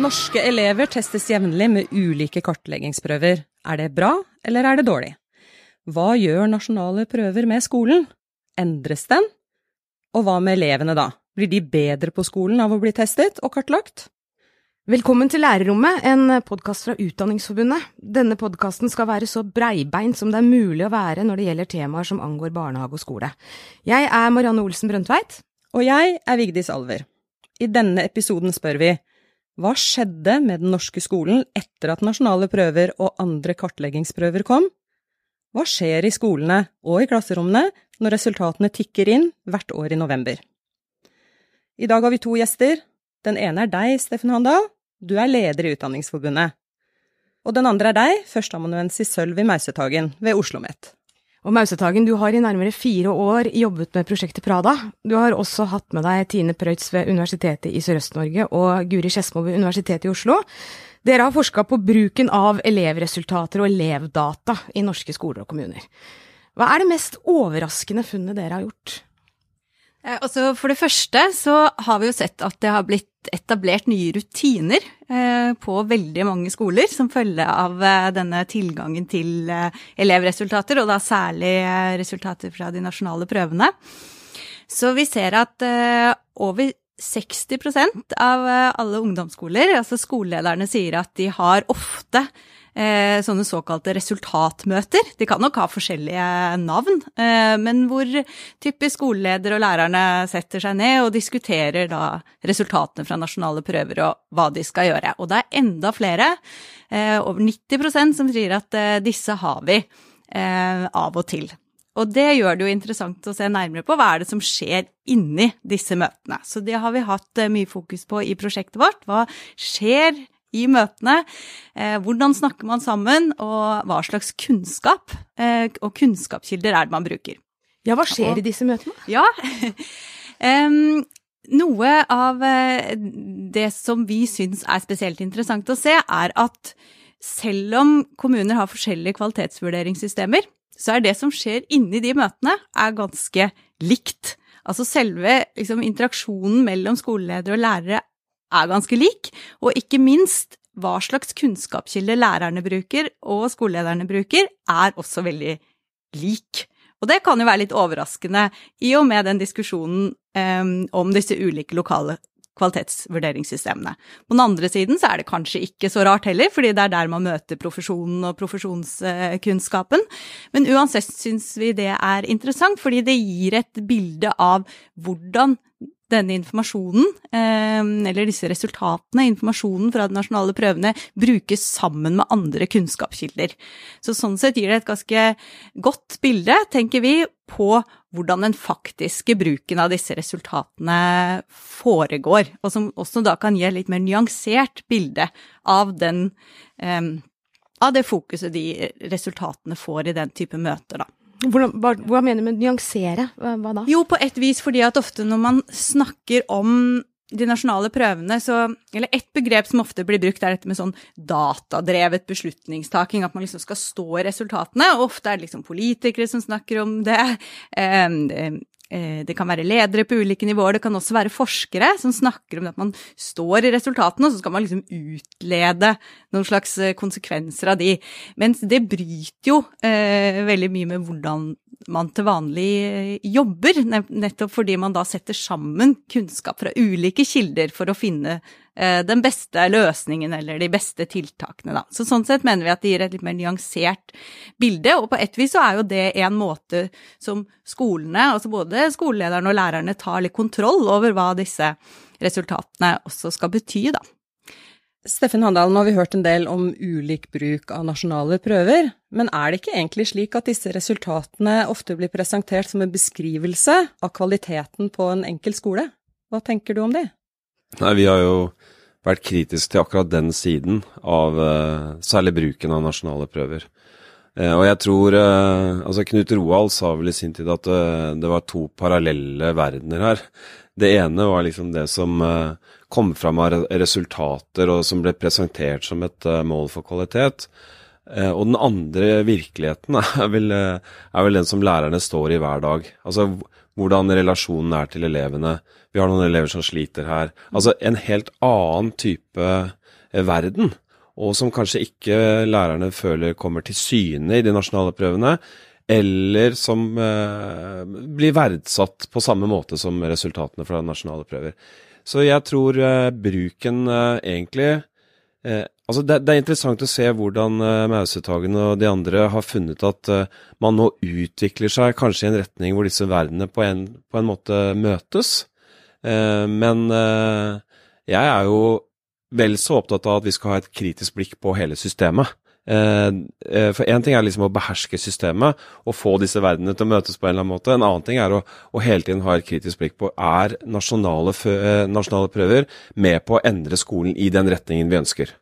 Norske elever testes jevnlig med ulike kartleggingsprøver. Er det bra, eller er det dårlig? Hva gjør nasjonale prøver med skolen? Endres den? Og hva med elevene da? Blir de bedre på skolen av å bli testet og kartlagt? Velkommen til Lærerrommet, en podkast fra Utdanningsforbundet. Denne podkasten skal være så breibeint som det er mulig å være når det gjelder temaer som angår barnehage og skole. Jeg er Marianne Olsen Brøndtveit. Og jeg er Vigdis Alver. I denne episoden spør vi hva skjedde med den norske skolen etter at nasjonale prøver og andre kartleggingsprøver kom? Hva skjer i skolene og i klasserommene når resultatene tikker inn hvert år i november? I dag har vi to gjester. Den ene er deg, Steffen Handal. Du er leder i Utdanningsforbundet. Og den andre er deg, førsteamanuensis Sølvi Mausetagen ved Oslo OsloMet. Og Mausetagen, du har i nærmere fire år jobbet med prosjektet Prada. Du har også hatt med deg Tine Preutz ved Universitetet i Sørøst-Norge og Guri Skedsmo ved Universitetet i Oslo. Dere har forska på bruken av elevresultater og elevdata i norske skoler og kommuner. Hva er det mest overraskende funnet dere har gjort? Altså for det første så har vi jo sett at det har blitt etablert nye rutiner eh, på veldig mange skoler som følge av eh, denne tilgangen til elevresultater, og da særlig resultater fra de nasjonale prøvene. Så vi ser at over 60% av alle ungdomsskoler, altså skolelederne, sier at de har ofte sånne såkalte resultatmøter. De kan nok ha forskjellige navn, eh, men hvor typisk skoleleder og lærerne setter seg ned og diskuterer da resultatene fra nasjonale prøver og hva de skal gjøre. Og det er enda flere, eh, over 90% som sier at eh, disse har vi eh, av og til. Og det gjør det jo interessant å se nærmere på hva er det som skjer inni disse møtene. Så det har vi hatt eh, mye fokus på i prosjektet vårt. Hva skjer i møtene. Eh, hvordan snakker man sammen, og hva slags kunnskap eh, og kunnskapskilder er det man bruker. Ja, hva skjer i disse møtene? Ja, noe av eh, det som vi syns er spesielt interessant å se, er at selv om kommuner har forskjellige kvalitetsvurderingssystemer, så er det som skjer inni de møtene, er ganske likt. Altså selve liksom, interaksjonen mellom skoleledere og lærere er ganske lik, og ikke minst hva slags kunnskapskilde lærerne bruker og skolelederne bruker, er også veldig lik. Og det kan jo være litt overraskende i og med den diskusjonen um, om disse ulike lokale kvalitetsvurderingssystemene. På den andre siden så er det kanskje ikke så rart heller, fordi det er der man møter profesjonen og profesjonskunnskapen. Men uansett syns vi det er interessant, fordi det gir et bilde av hvordan denne informasjonen, eh, eller disse resultatene, informasjonen fra de nasjonale prøvene, brukes sammen med andre kunnskapskilder. Så sånn sett gir det et ganske godt bilde, tenker vi, på hvordan den faktiske bruken av disse resultatene foregår, og som også da kan gi et litt mer nyansert bilde av den eh, av det fokuset de resultatene får i den type møter, da. Hvordan, hva, hva, mener du med nyansere? Hva, hva, da? Jo, på et vis fordi at ofte når man snakker om de nasjonale prøvene, så Eller et begrep som ofte blir brukt, er dette med sånn datadrevet beslutningstaking. At man liksom skal stå i resultatene. Og ofte er det liksom politikere som snakker om det. Eh, det kan være ledere på ulike nivåer, det kan også være forskere som snakker om at man står i resultatene, og så skal man liksom utlede noen slags eh, konsekvenser av de. Mens det bryter jo eh, veldig mye med hvordan man til vanlig eh, jobber, nettopp fordi man da setter sammen kunnskap fra ulike kilder for å finne Eh, den beste løsningen eller de beste tiltakene, da. Så sånn sett mener vi at det gir et litt mer nyansert bilde, og på et vis så er jo det en måte som skolene, altså både skolelederne og lærerne, tar litt kontroll over hva disse resultatene også skal bety, da. Steffen Handal, nå har vi hørt en del om ulik bruk av nasjonale prøver, men er det ikke egentlig slik at disse resultatene ofte blir presentert som en beskrivelse av kvaliteten på en enkel skole? Hva tenker du om det? Nei, vi har jo vært kritisk til akkurat den siden av uh, særlig bruken av nasjonale prøver. Uh, og jeg tror uh, Altså, Knut Roald sa vel i sin tid at det var to parallelle verdener her. Det ene var liksom det som kom fram av resultater og som ble presentert som et mål for kvalitet. Eh, og den andre virkeligheten er vel, eh, er vel den som lærerne står i hver dag. Altså hvordan relasjonen er til elevene. Vi har noen elever som sliter her. Altså en helt annen type eh, verden. Og som kanskje ikke lærerne føler kommer til syne i de nasjonale prøvene. Eller som eh, blir verdsatt på samme måte som resultatene fra nasjonale prøver. Så jeg tror eh, bruken eh, egentlig eh, Altså det, det, er interessant å se hvordan eh, Mausetagen og de andre har funnet at uh, man nå utvikler seg kanskje i en retning hvor disse verdenene på en, på en måte møtes. Uh, men jeg er jo vel så opptatt av at vi skal ha et kritisk blikk på hele systemet. For én ting er liksom å beherske systemet og få disse verdenene til å møtes på en eller annen måte. En annen ting er å, å hele tiden ha et kritisk blikk på er nasjonale, nasjonale prøver med på å endre skolen i den retningen vi ønsker.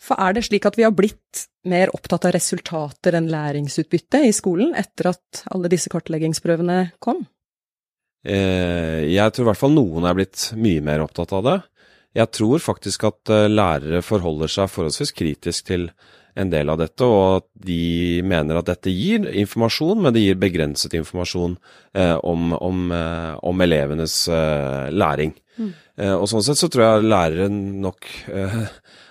For er det slik at vi har blitt mer opptatt av resultater enn læringsutbytte i skolen etter at alle disse kartleggingsprøvene kom? Eh, jeg tror i hvert fall noen er blitt mye mer opptatt av det. Jeg tror faktisk at eh, lærere forholder seg forholdsvis kritisk til en del av dette, og at de mener at dette gir informasjon, men det gir begrenset informasjon eh, om, om, eh, om, elevenes eh, læring. Mm. Eh, og sånn sett så tror jeg læreren nok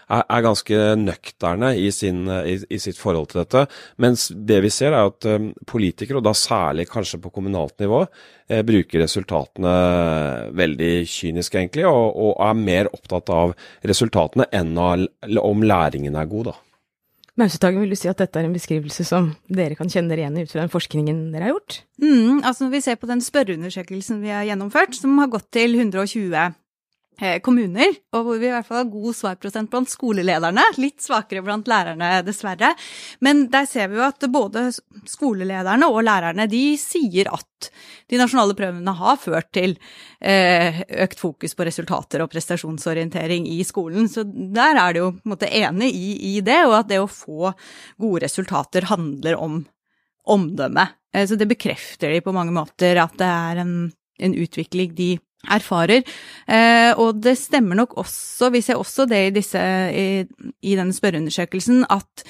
er, er ganske nøkterne i, sin, i, i, sitt forhold til dette. Mens det vi ser er at politikere, og da særlig kanskje på kommunalt nivå, eh, bruker resultatene veldig kynisk egentlig, og, og, er mer opptatt av resultatene enn av, om læringen er god, da. Mausetagen, vil du si at dette er en beskrivelse som dere kan kjenne dere igjen i ut fra den forskningen dere har gjort? Mm, altså Når vi ser på den spørreundersøkelsen vi har gjennomført, som har gått til 120 Eh, kommuner, og hvor vi i hvert fall har god svarprosent blant skolelederne. Litt svakere blant lærerne, dessverre. Men der ser vi jo at både skolelederne og lærerne de sier at de nasjonale prøvene har ført til eh, økt fokus på resultater og prestasjonsorientering i skolen. Så der er de jo på en måte enig i, i det, og at det å få gode resultater handler om omdømme. Eh, så det bekrefter de på mange måter at det er en, en utvikling de erfarer. Eh, og det stemmer nok også, vi ser også det i, disse, i, i denne spørreundersøkelsen, at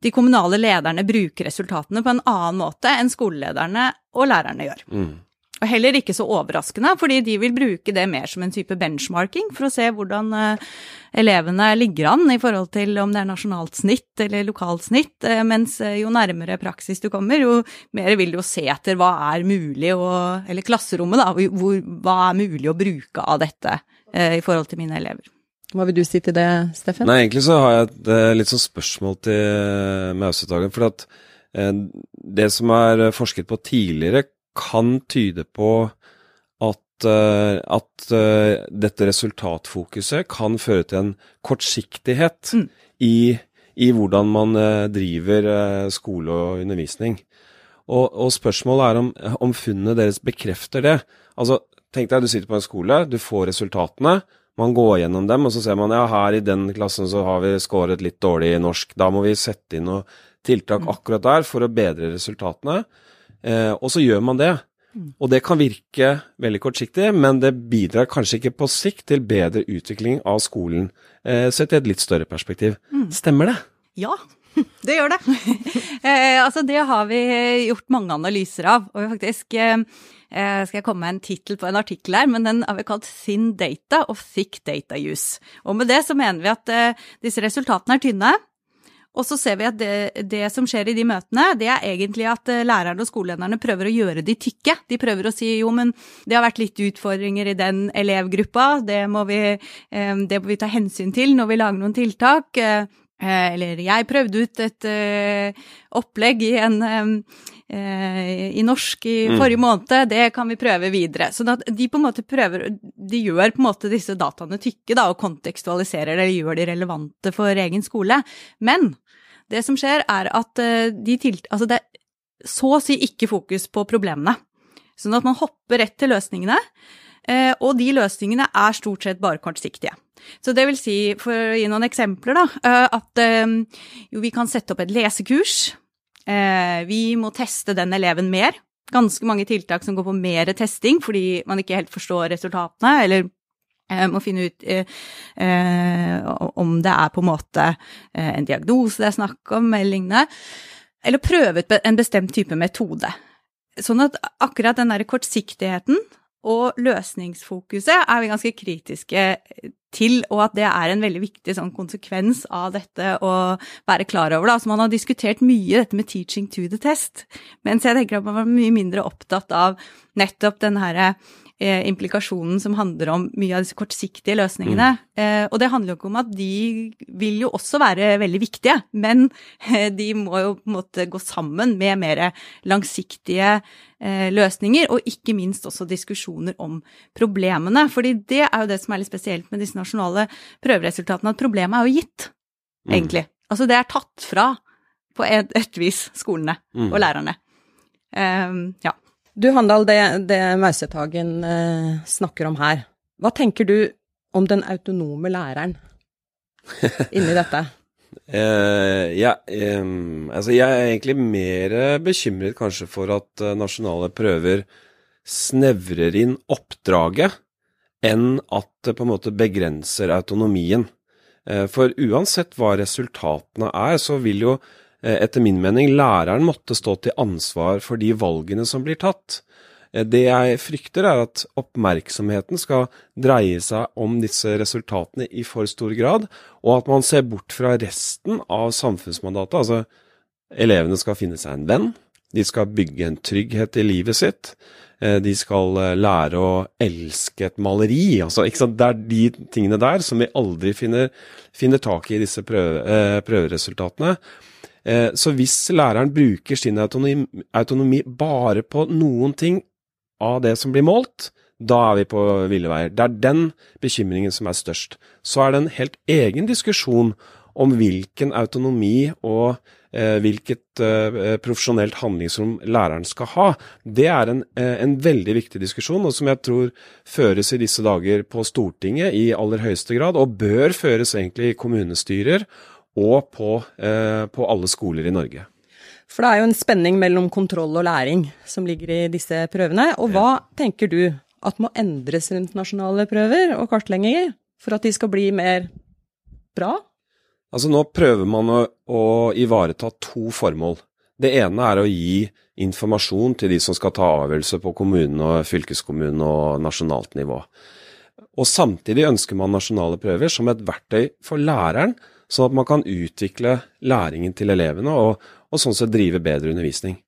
de kommunale lederne bruker resultatene på en annen måte enn skolelederne og lærerne gjør. Mm. Og heller ikke så overraskende, fordi de vil bruke det mer som en type benchmarking for å se hvordan uh, elevene ligger an i forhold til om det er nasjonalt snitt eller lokalt snitt, uh, mens uh, jo nærmere praksis du kommer, jo mer vil du jo se etter hva er mulig å Eller klasserommet, da, hvor, hva er mulig å bruke av dette i forhold til mine elever. Hva vil du si til det, Steffen? Nei, egentlig så har jeg et litt sånn spørsmål til Mausetagen. For at det som er forsket på tidligere, kan tyde på at, uh, at uh, dette resultatfokuset kan føre til en kortsiktighet mm. i, i, hvordan man uh, driver skole og undervisning. Og, og spørsmålet er om, om, funnene deres bekrefter det. Altså, Tenk deg du sitter på en skole, du får resultatene. Man går gjennom dem, og så ser man ja, her i den klassen så har vi scoret litt dårlig i norsk. Da må vi sette inn noen tiltak mm. akkurat der for å bedre resultatene. Eh, og så gjør man det. Mm. Og det kan virke veldig kortsiktig, men det bidrar kanskje ikke på sikt til bedre utvikling av skolen, eh, sett i et litt større perspektiv. Mm. Stemmer det? Ja, det gjør det. eh, altså, det har vi gjort mange analyser av. Og faktisk eh, eh, skal jeg komme med en tittel på en artikkel her, men den har vi kalt Thin Data og Thick Data Use. Og med det så mener vi at eh, disse resultatene er tynne. Og så ser vi at det, det, som skjer i de møtene, det er egentlig at eh, lærerne og skolelederne prøver å gjøre de tykke. De prøver å si jo, men det har vært litt utfordringer i den elevgruppa, det må vi, eh, det må vi ta hensyn til når vi lager noen tiltak. Eh, eller jeg prøvde ut et opplegg i en i norsk i mm. forrige måned, det kan vi prøve videre. Så de på en måte prøver De gjør på en måte disse dataene tykke da, og kontekstualiserer det, eller gjør de relevante for egen skole. Men det som skjer, er at eh, de tilt... Altså det er så å si ikke fokus på problemene. Sånn at man hopper rett til løsningene, eh, og de løsningene er stort sett bare kortsiktige. Så det vil si, for å gi noen eksempler, da, eh, at jo, vi kan sette opp et lesekurs. Vi må teste den eleven mer. Ganske mange tiltak som går på mer testing fordi man ikke helt forstår resultatene, eller Må finne ut eh, om det er på en måte en diagnose det er snakk om, eller lignende. Eller prøve ut en bestemt type metode. Sånn at akkurat den der kortsiktigheten og løsningsfokuset er vi ganske kritiske til, og at det er en veldig viktig sånn konsekvens av dette å være klar over. Da. Altså Man har diskutert mye dette med 'teaching to the test', mens jeg tenker at man var mye mindre opptatt av nettopp den herre eh, implikasjonen som handler om mye av disse kortsiktige løsningene. Mm. Eh, og det handler jo ikke om at de vil jo også være veldig viktige, men eh, de må jo på en måte gå sammen med mer langsiktige eh, løsninger, og ikke minst også diskusjoner om problemene. fordi det er jo det som er litt spesielt med disse nasjonale prøveresultatene, at problemet er jo gitt, mm. egentlig. Altså det er tatt fra på et, et vis skolene mm. og lærerne. Um, ja. Du Handal, det, det Mausetagen eh, snakker om her, hva tenker du om den autonome læreren inni dette? Uh, ja, um, altså jeg er egentlig mer bekymret kanskje for at uh, nasjonale prøver snevrer inn oppdraget enn at det på en måte begrenser autonomien. Uh, for uansett hva resultatene er, så vil jo Eh, etter min mening læreren måtte stå til ansvar for de valgene som blir tatt. Eh, det jeg frykter, er at oppmerksomheten skal dreie seg om disse resultatene i for stor grad, og at man ser bort fra resten av samfunnsmandatet. Altså, elevene skal finne seg en venn, de skal bygge en trygghet i livet sitt, eh, de skal lære å elske et maleri. Altså, Det er de tingene der som vi aldri finner, finner tak i i disse prøve, prøveresultatene. Eh, så hvis læreren bruker sin autonomi, autonomi, bare på noen ting av det som blir målt, da er vi på ville veier. Det er den bekymringen som er størst. Så er det en helt egen diskusjon om hvilken autonomi og eh, hvilket eh, profesjonelt handlingsrom læreren skal ha. Det er en, eh, en, veldig viktig diskusjon, og som jeg tror føres i disse dager på Stortinget i aller høyeste grad, og bør føres egentlig i kommunestyrer og på, eh, på alle skoler i Norge. For det er jo en spenning mellom kontroll og læring som ligger i disse prøvene. Og hva ja. tenker du at må endres rundt nasjonale prøver og kartlegginger for at de skal bli mer bra? Altså Nå prøver man å, å ivareta to formål. Det ene er å gi informasjon til de som skal ta avgjørelser på kommunen og fylkeskommunen og nasjonalt nivå. Og samtidig ønsker man nasjonale prøver som et verktøy for læreren sånn at man kan utvikle læringen til elevene og, og sånn sett drive bedre undervisning.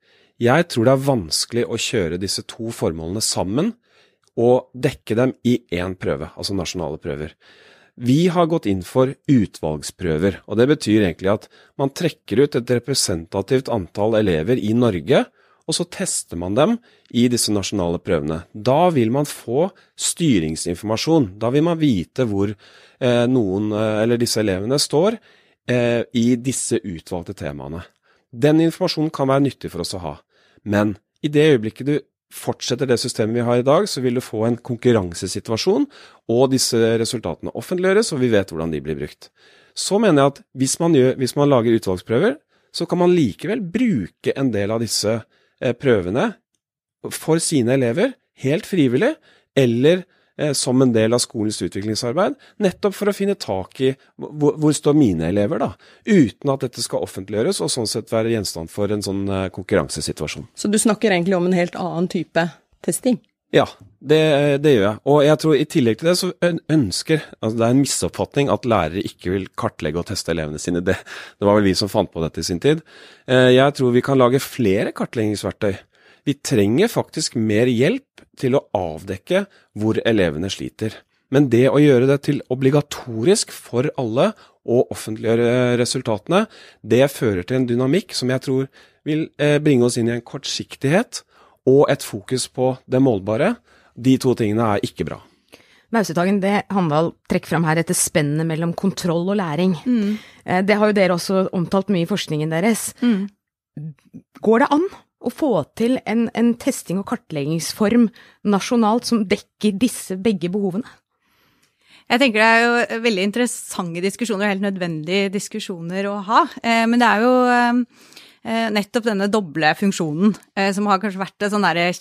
Jeg tror det er vanskelig å kjøre disse to formålene sammen og dekke dem i én prøve, altså nasjonale prøver. Vi har gått inn for utvalgsprøver, og det betyr egentlig at man trekker ut et representativt antall elever i Norge, og så tester man dem i disse nasjonale prøvene. Da vil man få styringsinformasjon. Da vil man vite hvor eh, noen, eh, eller disse elevene, står eh, i disse utvalgte temaene. Den informasjonen kan være nyttig for oss å ha, men i det øyeblikket du fortsetter det systemet vi har i dag, så vil du få en konkurransesituasjon, og disse resultatene offentliggjøres, og vi vet hvordan de blir brukt. Så mener jeg at hvis man, gjør, hvis man lager utvalgsprøver, så kan man likevel bruke en del av disse prøvene for sine elever, helt frivillig, eller Eh, som en del av skolens utviklingsarbeid, nettopp for å finne tak i hvor, hvor står mine elever, da, uten at dette skal offentliggjøres og sånn sett være gjenstand for en sånn eh, konkurransesituasjon. Så du snakker egentlig om en helt annen type testing? Ja, det, det, gjør jeg. Og jeg tror i tillegg til det så ønsker altså Det er en misoppfatning at lærere ikke vil kartlegge og teste elevene sine. Det, det var vel vi som fant på dette i sin tid. Eh, jeg tror vi kan lage flere kartleggingsverktøy vi trenger faktisk mer hjelp til å avdekke hvor elevene sliter. Men det å gjøre det til obligatorisk for alle å offentliggjøre resultatene, det fører til en dynamikk som jeg tror vil eh, bringe oss inn i en kortsiktighet og et fokus på det målbare. De to tingene er ikke bra. Mausetagen, det Handal trekker fram her, dette spennet mellom kontroll og læring. Mm. Det har jo dere også omtalt mye i forskningen deres. Mm. Går det an å få til en, en testing- og kartleggingsform nasjonalt som dekker disse begge behovene? Jeg tenker det er jo veldig interessante diskusjoner, og helt nødvendige diskusjoner å ha. Eh, men det er jo eh, nettopp denne doble funksjonen eh, som har kanskje vært et sånn derre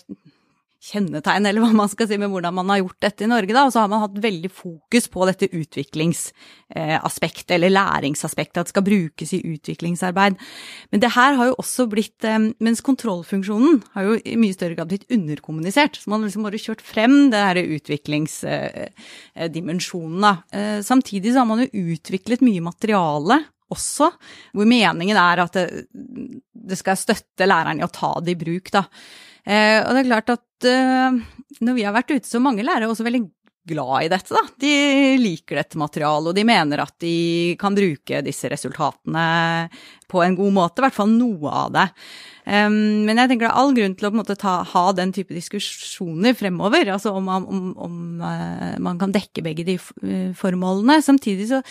kjennetegn, eller hva man skal si, med hvordan man har gjort dette i Norge. Da. Og så har man hatt veldig fokus på dette utviklingsaspektet, eller læringsaspektet, at det skal brukes i utviklingsarbeid. Men det her har jo også blitt Mens kontrollfunksjonen har jo i mye større grad blitt underkommunisert. Så man har liksom bare kjørt frem det her utviklingsdimensjonen, da. Samtidig så har man jo utviklet mye materiale også, hvor meningen er at det, det skal støtte læreren i å ta det i bruk, da. Eh, og det er klart at eh, når vi har vært ute, så mange lærere er også veldig glad i dette, da. De liker dette materialet, og de mener at de kan bruke disse resultatene på en god måte, i hvert fall noe av det. Um, men jeg tenker det er all grunn til å måte, ta, ha den type diskusjoner fremover, altså om, om, om uh, man kan dekke begge de uh, formålene. Samtidig så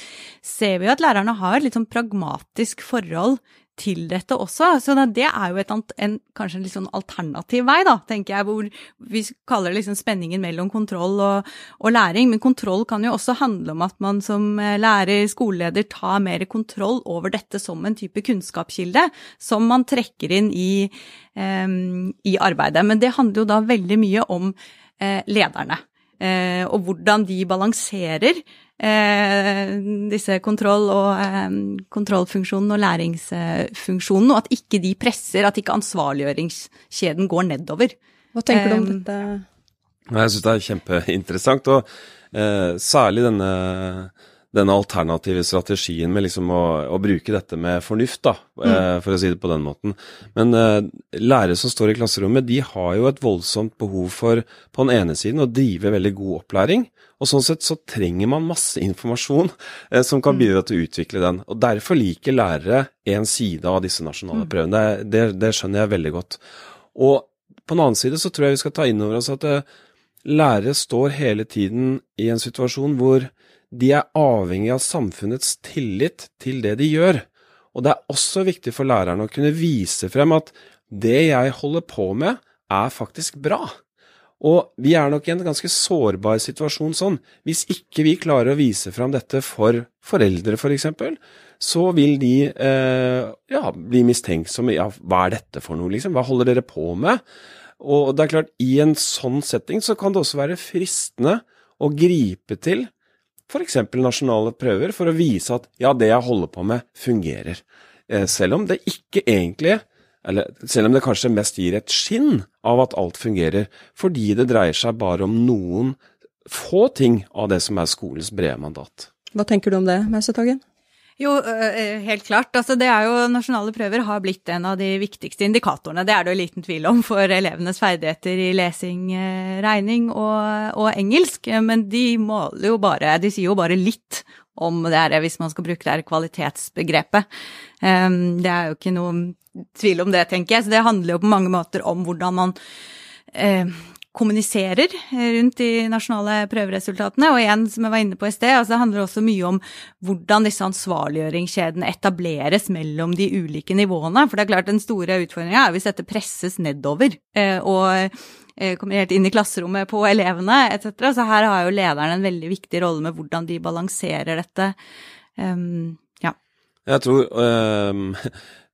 ser vi at lærerne har et litt sånn pragmatisk forhold til dette også. Så det er jo et, en, kanskje en litt sånn alternativ vei, da, tenker jeg, hvor vi kaller det liksom spenningen mellom kontroll og, og, læring. Men kontroll kan jo også handle om at man som eh, lærer, skoleleder, tar mer kontroll over dette som en type kunnskapskilde som man trekker inn i, um, i arbeidet. Men det handler jo da veldig mye om uh, lederne. Uh, og hvordan de balanserer eh, disse kontroll- og eh, kontrollfunksjonen og læringsfunksjonen, og at ikke de presser, at ikke ansvarliggjøringskjeden går nedover. Hva tenker du om dette? Jeg syns det er kjempeinteressant, og eh, særlig denne denne alternative strategien med liksom å, å, bruke dette med fornuft, da, mm. eh, for å si det på den måten. Men eh, lærere som står i klasserommet, de har jo et voldsomt behov for på den ene siden å drive veldig god opplæring, og sånn sett så trenger man masse informasjon eh, som kan mm. bidra til å utvikle den. Og derfor liker lærere en side av disse nasjonale mm. prøvene. Det, det, skjønner jeg veldig godt. Og på den annen side så tror jeg vi skal ta inn over oss at eh, lærere står hele tiden i en situasjon hvor de er avhengig av samfunnets tillit til det de gjør. Og det er også viktig for lærerne å kunne vise frem at det jeg holder på med, er faktisk bra. Og vi er nok i en ganske sårbar situasjon sånn. Hvis ikke vi klarer å vise fram dette for foreldre, f.eks., for eksempel, så vil de eh, ja, bli mistenksomme. Ja, hva er dette for noe, liksom? Hva holder dere på med? Og det er klart, i en sånn setting så kan det også være fristende å gripe til f.eks. nasjonale prøver for å vise at ja, det jeg holder på med, fungerer. Eh, selv om det ikke egentlig eller selv om det kanskje mest gir et skinn av at alt fungerer, fordi det dreier seg bare om noen få ting av det som er skolens brede mandat. Hva tenker du om det, Mausetagen? Jo, helt klart. Altså, det er jo Nasjonale prøver har blitt en av de viktigste indikatorene. Det er det jo liten tvil om for elevenes ferdigheter i lesing, regning og, og engelsk. Men de måler jo bare De sier jo bare litt om det her, hvis man skal bruke det her kvalitetsbegrepet. Det er jo ikke noe tvil om det, tenker jeg. Så det handler jo på mange måter om hvordan man eh, kommuniserer rundt de nasjonale prøveresultatene. Og igjen, som jeg var inne på i sted, altså det handler også mye om hvordan disse ansvarliggjøringskjedene etableres mellom de ulike nivåene. For det er klart den store utfordringa er hvis dette presses nedover eh, og eh, kommer helt inn i klasserommet på elevene etc. Så her har jo lederen en veldig viktig rolle med hvordan de balanserer dette. Um. Jeg tror um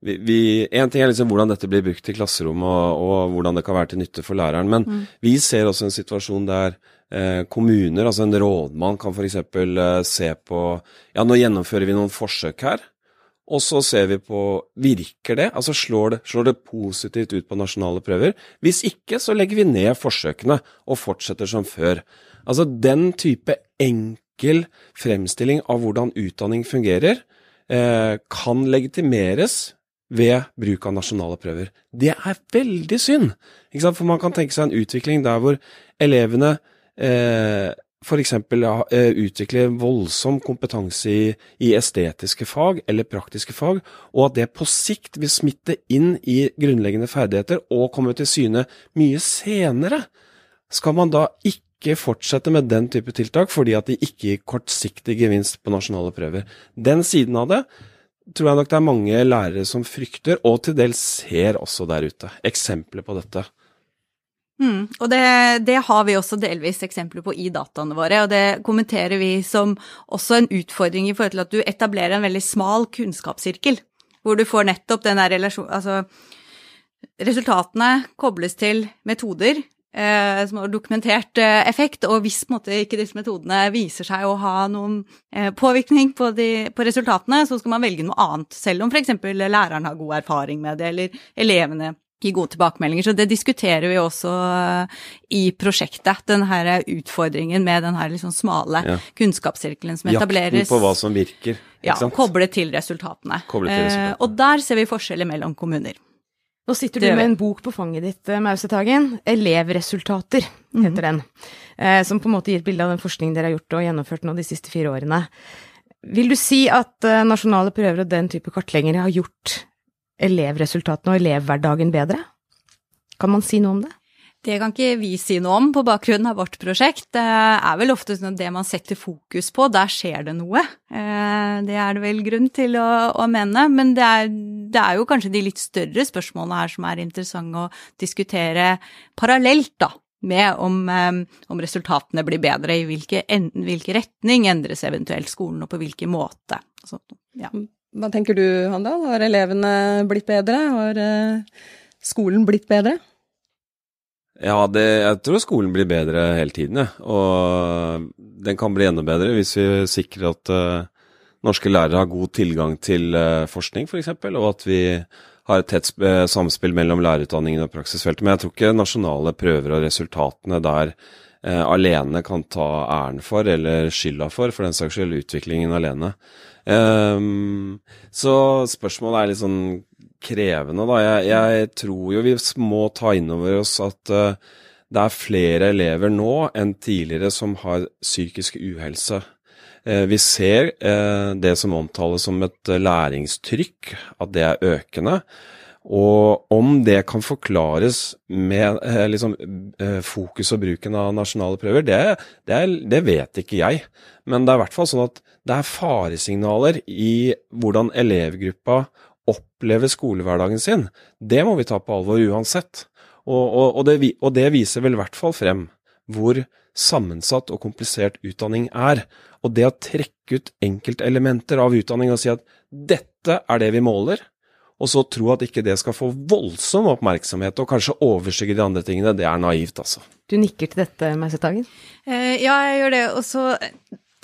vi, vi, En ting er liksom hvordan dette blir brukt i klasserommet, og, og, hvordan det kan være til nytte for læreren. Men mm. vi ser også en situasjon der eh, kommuner, altså en rådmann, kan f.eks. Eh, se på Ja, nå gjennomfører vi noen forsøk her. Og så ser vi på virker det, altså slår det, slår det positivt ut på nasjonale prøver. Hvis ikke, så legger vi ned forsøkene og fortsetter som før. Altså den type enkel fremstilling av hvordan utdanning fungerer, kan legitimeres ved bruk av nasjonale prøver. Det er veldig synd, for man kan tenke seg en utvikling der hvor elevene eh, f.eks. Eh, utvikler voldsom kompetanse i, i, estetiske fag eller praktiske fag, og at det på sikt vil smitte inn i grunnleggende ferdigheter og komme til syne mye senere. Skal man da ikke fortsette med den type tiltak fordi at de ikke gir kortsiktig gevinst på nasjonale prøver? Den siden av det tror jeg nok det er mange lærere som frykter, og til dels ser også der ute, eksempler på dette. Mm, og det, det, har vi også delvis eksempler på i dataene våre, og det kommenterer vi som også en utfordring i forhold til at du etablerer en veldig smal kunnskapssirkel, hvor du får nettopp den der relasjonen Altså, resultatene kobles til metoder, eh, som har dokumentert eh, effekt, og hvis på en måte, ikke disse metodene viser seg å ha noen eh, påvirkning på, de, på, resultatene, så skal man velge noe annet, selv om f.eks. læreren har god erfaring med det, eller elevene gir gode tilbakemeldinger. Så det diskuterer vi også eh, i prosjektet, den her utfordringen med den her liksom smale ja. kunnskapssirkelen som etableres. Jakten på hva som virker. Ja, koble til resultatene. Koble til resultatene. Eh, og der ser vi forskjeller mellom kommuner. Nå sitter du med en bok på fanget ditt, eh, Mausetagen. 'Elevresultater' heter den. Eh, som på en måte gir et bilde av den forskningen dere har gjort og gjennomført nå de siste fire årene. Vil du si at eh, nasjonale prøver og den type kartlegginger har gjort elevresultatene og elevhverdagen bedre? Kan man si noe om det? Det kan ikke vi si noe om på bakgrunn av vårt prosjekt. Det er vel ofte sånn det man setter fokus på, der skjer det noe. Eh, det er det vel grunn til å, å mene. Men det er, det er, jo kanskje de litt større spørsmålene her som er interessante å diskutere parallelt, da. Med om, eh, om resultatene blir bedre, i hvilke, en, hvilke, retning endres eventuelt skolen, og på hvilken måte. Så, ja. Hva tenker du, Handal? Har elevene blitt bedre? Har eh, skolen blitt bedre? Ja, det, jeg tror skolen blir bedre hele tiden, ja. og den kan bli enda bedre hvis vi sikrer at uh, norske lærere har god tilgang til uh, forskning, f.eks., og at vi har et tett samspill mellom lærerutdanningen og praksisfeltet. Men jeg tror ikke nasjonale prøver og resultatene der uh, alene kan ta æren for, eller skylda for, for den saks skyld, utviklingen alene. Um, så spørsmålet er litt sånn krevende, da. Jeg, jeg, tror jo vi må ta inn over oss at uh, det er flere elever nå enn tidligere som har psykisk uhelse. Uh, vi ser uh, det som omtales som et læringstrykk, at det er økende. Og om det kan forklares med liksom, fokus og bruken av nasjonale prøver, det, det, det, vet ikke jeg. Men det er i hvert fall sånn at det er faresignaler i hvordan elevgruppa opplever skolehverdagen sin, det må vi ta på alvor uansett. Og, og, og, det, og, det, viser vel i hvert fall frem hvor sammensatt og komplisert utdanning er. Og det å trekke ut enkeltelementer av utdanning og si at dette er det vi måler, og så tro at ikke det skal få voldsom oppmerksomhet og kanskje overskygge de andre tingene, det er naivt, altså. Du nikker til dette, Meisetagen? Eh, ja, jeg gjør det. Og så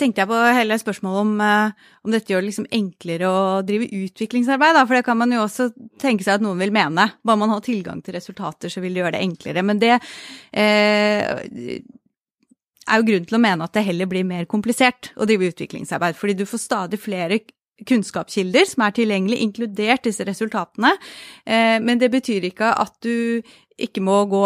tenkte jeg på hele spørsmålet om, eh, om dette gjør det liksom enklere å drive utviklingsarbeid. Da. For det kan man jo også tenke seg at noen vil mene. Bare man har tilgang til resultater, så vil det gjøre det enklere. Men det eh, er jo grunn til å mene at det heller blir mer komplisert å drive utviklingsarbeid. Fordi du får stadig flere kunnskapskilder som er tilgjengelig, inkludert disse resultatene. Eh, men det betyr ikke at du ikke må gå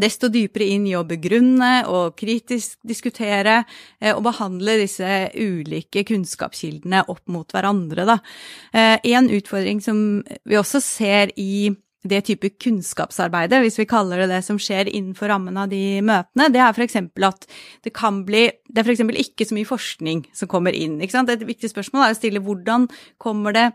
desto dypere inn i å begrunne og kritisk diskutere eh, og behandle disse ulike kunnskapskildene opp mot hverandre. Da. Eh, en utfordring som vi også ser i det type kunnskapsarbeidet, hvis vi kaller det det som skjer innenfor rammen av de møtene, det er f.eks. at det kan bli Det er f.eks. ikke så mye forskning som kommer inn. Et viktig spørsmål er å stille hvordan kommer det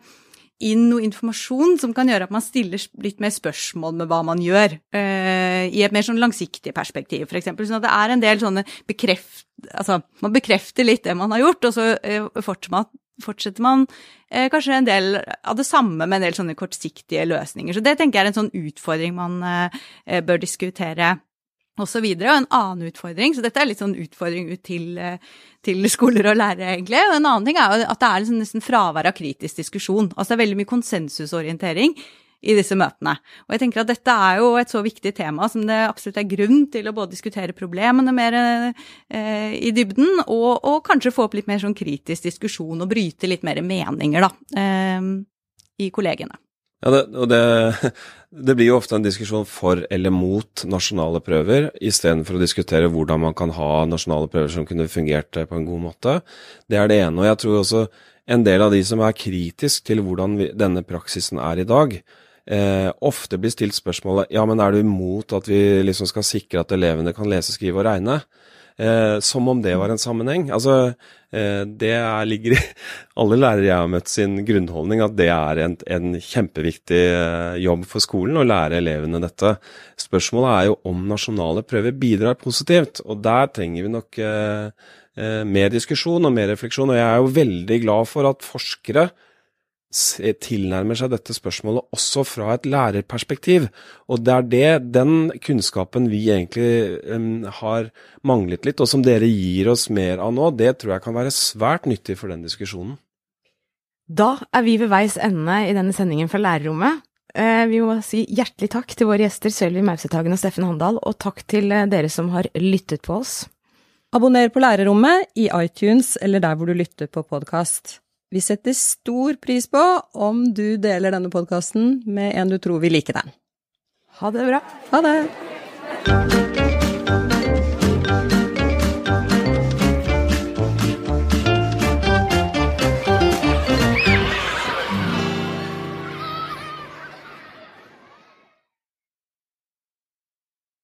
inn noe informasjon som kan gjøre at man stiller litt mer spørsmål med hva man gjør, uh, i et mer sånn langsiktig perspektiv, f.eks. Sånn at det er en del sånne bekreft... Altså, man bekrefter litt det man har gjort, og så uh, fortsetter man, uh, kanskje en del av det samme med en del sånne kortsiktige løsninger. Så det tenker jeg er en sånn utfordring man bør diskutere osv. Og, og en annen utfordring, så dette er litt sånn utfordring ut til, eh, til skoler og lærere, egentlig. Og en annen ting er jo at det er liksom nesten fravær av kritisk diskusjon. Altså det er veldig mye konsensusorientering i disse møtene. Og jeg tenker at dette er jo et så viktig tema som det absolutt er grunn til å både diskutere problemene mer eh, i dybden, og, og, kanskje få opp litt mer sånn kritisk diskusjon og bryte litt mer meninger, da, eh, i kollegene. Ja, det, og det, det, blir jo ofte en diskusjon for eller mot nasjonale prøver, istedenfor å diskutere hvordan man kan ha nasjonale prøver som kunne fungert på en god måte. Det er det ene. Og jeg tror også en del av de som er kritisk til hvordan vi, denne praksisen er i dag, eh, ofte blir stilt spørsmålet ja, men er du imot at vi liksom skal sikre at elevene kan lese, skrive og regne? Eh, som om det var en sammenheng. Altså, eh, det er, ligger i alle lærere jeg har møtt sin grunnholdning, at det er en, en kjempeviktig eh, jobb for skolen å lære elevene dette. Spørsmålet er jo om nasjonale prøver bidrar positivt, og der trenger vi nok eh, eh, mer diskusjon og mer refleksjon. Og jeg er jo veldig glad for at forskere tilnærmer seg dette spørsmålet også fra et lærerperspektiv. Og det er det, den kunnskapen vi egentlig um, har manglet litt, og som dere gir oss mer av nå, det tror jeg kan være svært nyttig for den diskusjonen. Da er vi ved veis ende i denne sendingen fra lærerrommet. Eh, vi må si hjertelig takk til våre gjester Sølvi Mausetagen og Steffen Handal, og takk til eh, dere som har lyttet på oss. Abonner på Lærerrommet i iTunes eller der hvor du lytter på podkast. Vi setter stor pris på om du deler denne podkasten med en du tror vil like den. Ha det bra. Ha det!